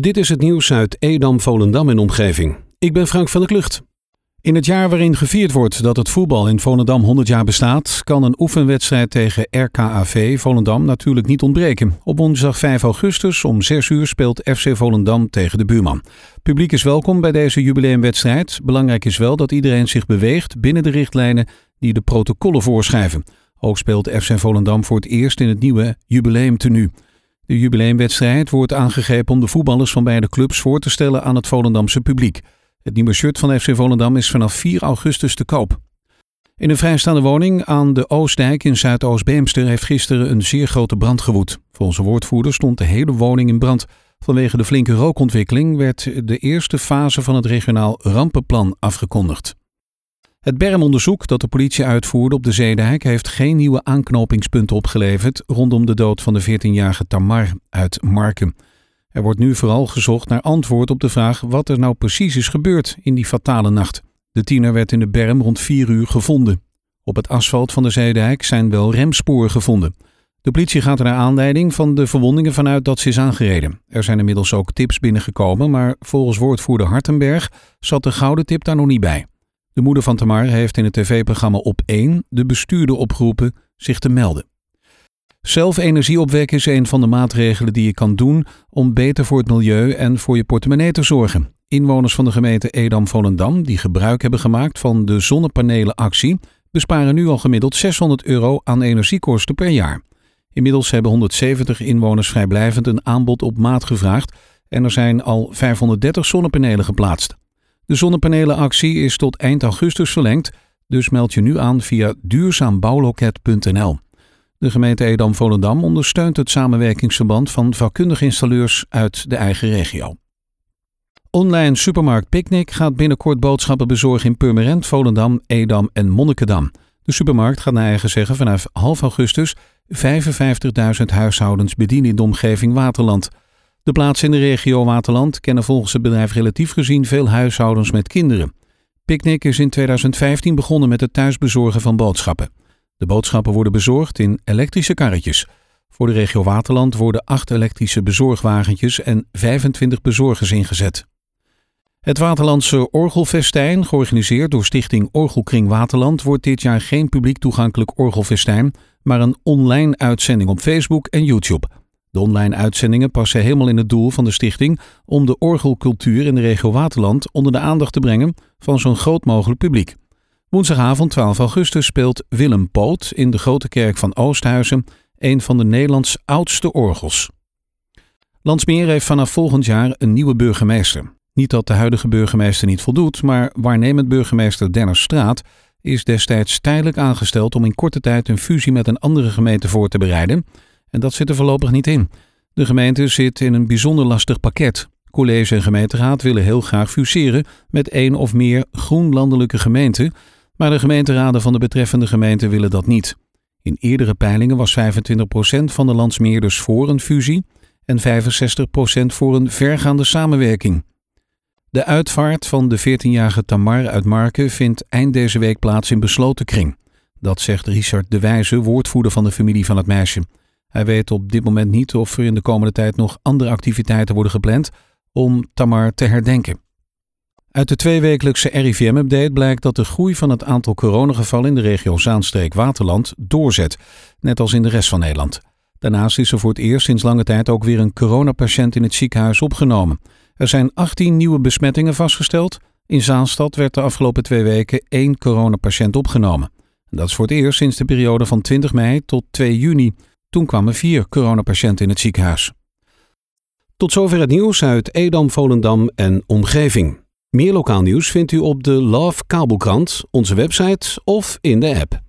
Dit is het nieuws uit Edam, Volendam en omgeving. Ik ben Frank van der Klucht. In het jaar waarin gevierd wordt dat het voetbal in Volendam 100 jaar bestaat, kan een oefenwedstrijd tegen RKAV Volendam natuurlijk niet ontbreken. Op woensdag 5 augustus om 6 uur speelt FC Volendam tegen de buurman. Publiek is welkom bij deze jubileumwedstrijd. Belangrijk is wel dat iedereen zich beweegt binnen de richtlijnen die de protocollen voorschrijven. Ook speelt FC Volendam voor het eerst in het nieuwe jubileumtenu. De jubileumwedstrijd wordt aangegrepen om de voetballers van beide clubs voor te stellen aan het Volendamse publiek. Het nieuwe shirt van FC Volendam is vanaf 4 augustus te koop. In een vrijstaande woning aan de Oostdijk in Zuidoost-Beemster heeft gisteren een zeer grote brand gewoed. Volgens een woordvoerder stond de hele woning in brand. Vanwege de flinke rookontwikkeling werd de eerste fase van het regionaal rampenplan afgekondigd. Het bermonderzoek dat de politie uitvoerde op de Zeedijk heeft geen nieuwe aanknopingspunten opgeleverd rondom de dood van de 14-jarige Tamar uit Marken. Er wordt nu vooral gezocht naar antwoord op de vraag wat er nou precies is gebeurd in die fatale nacht. De tiener werd in de berm rond 4 uur gevonden. Op het asfalt van de Zeedijk zijn wel remsporen gevonden. De politie gaat er naar aanleiding van de verwondingen vanuit dat ze is aangereden. Er zijn inmiddels ook tips binnengekomen, maar volgens woordvoerder Hartenberg zat de gouden tip daar nog niet bij. De moeder van Tamar heeft in het tv-programma Op 1 de bestuurder opgeroepen zich te melden. Zelf energie opwekken is een van de maatregelen die je kan doen om beter voor het milieu en voor je portemonnee te zorgen. Inwoners van de gemeente Edam-Volendam die gebruik hebben gemaakt van de zonnepanelenactie besparen nu al gemiddeld 600 euro aan energiekosten per jaar. Inmiddels hebben 170 inwoners vrijblijvend een aanbod op maat gevraagd en er zijn al 530 zonnepanelen geplaatst. De zonnepanelenactie is tot eind augustus verlengd, dus meld je nu aan via duurzaambouwloket.nl. De gemeente Edam-Volendam ondersteunt het samenwerkingsverband van vakkundige installeurs uit de eigen regio. Online supermarkt Picnic gaat binnenkort boodschappen bezorgen in Purmerend, Volendam, Edam en Monnikendam. De supermarkt gaat naar eigen zeggen vanaf half augustus 55.000 huishoudens bedienen in de omgeving Waterland. De plaatsen in de regio Waterland kennen volgens het bedrijf relatief gezien veel huishoudens met kinderen. Picnic is in 2015 begonnen met het thuisbezorgen van boodschappen. De boodschappen worden bezorgd in elektrische karretjes. Voor de regio Waterland worden acht elektrische bezorgwagentjes en 25 bezorgers ingezet. Het Waterlandse Orgelfestijn, georganiseerd door Stichting Orgelkring Waterland, wordt dit jaar geen publiek toegankelijk orgelfestijn, maar een online uitzending op Facebook en YouTube. De online uitzendingen passen helemaal in het doel van de stichting om de orgelcultuur in de regio Waterland onder de aandacht te brengen van zo'n groot mogelijk publiek. Woensdagavond 12 augustus speelt Willem Poot in de Grote Kerk van Oosthuizen een van de Nederlands oudste orgels. Landsmeer heeft vanaf volgend jaar een nieuwe burgemeester. Niet dat de huidige burgemeester niet voldoet, maar waarnemend burgemeester Dennis Straat is destijds tijdelijk aangesteld om in korte tijd een fusie met een andere gemeente voor te bereiden. En dat zit er voorlopig niet in. De gemeente zit in een bijzonder lastig pakket. College en gemeenteraad willen heel graag fuseren met één of meer groenlandelijke gemeenten, maar de gemeenteraden van de betreffende gemeente willen dat niet. In eerdere peilingen was 25% van de landsmeerders voor een fusie en 65% voor een vergaande samenwerking. De uitvaart van de 14-jarige Tamar uit Marken vindt eind deze week plaats in besloten kring. Dat zegt Richard de Wijze, woordvoerder van de familie van het meisje. Hij weet op dit moment niet of er in de komende tijd nog andere activiteiten worden gepland om Tamar te herdenken. Uit de tweewekelijkse RIVM-update blijkt dat de groei van het aantal coronagevallen in de regio Zaanstreek-Waterland doorzet, net als in de rest van Nederland. Daarnaast is er voor het eerst sinds lange tijd ook weer een coronapatiënt in het ziekenhuis opgenomen. Er zijn 18 nieuwe besmettingen vastgesteld. In Zaanstad werd de afgelopen twee weken één coronapatiënt opgenomen. Dat is voor het eerst sinds de periode van 20 mei tot 2 juni. Toen kwamen vier coronapatiënten in het ziekenhuis. Tot zover het nieuws uit Edam, Volendam en omgeving. Meer lokaal nieuws vindt u op de Love Kabelkrant, onze website of in de app.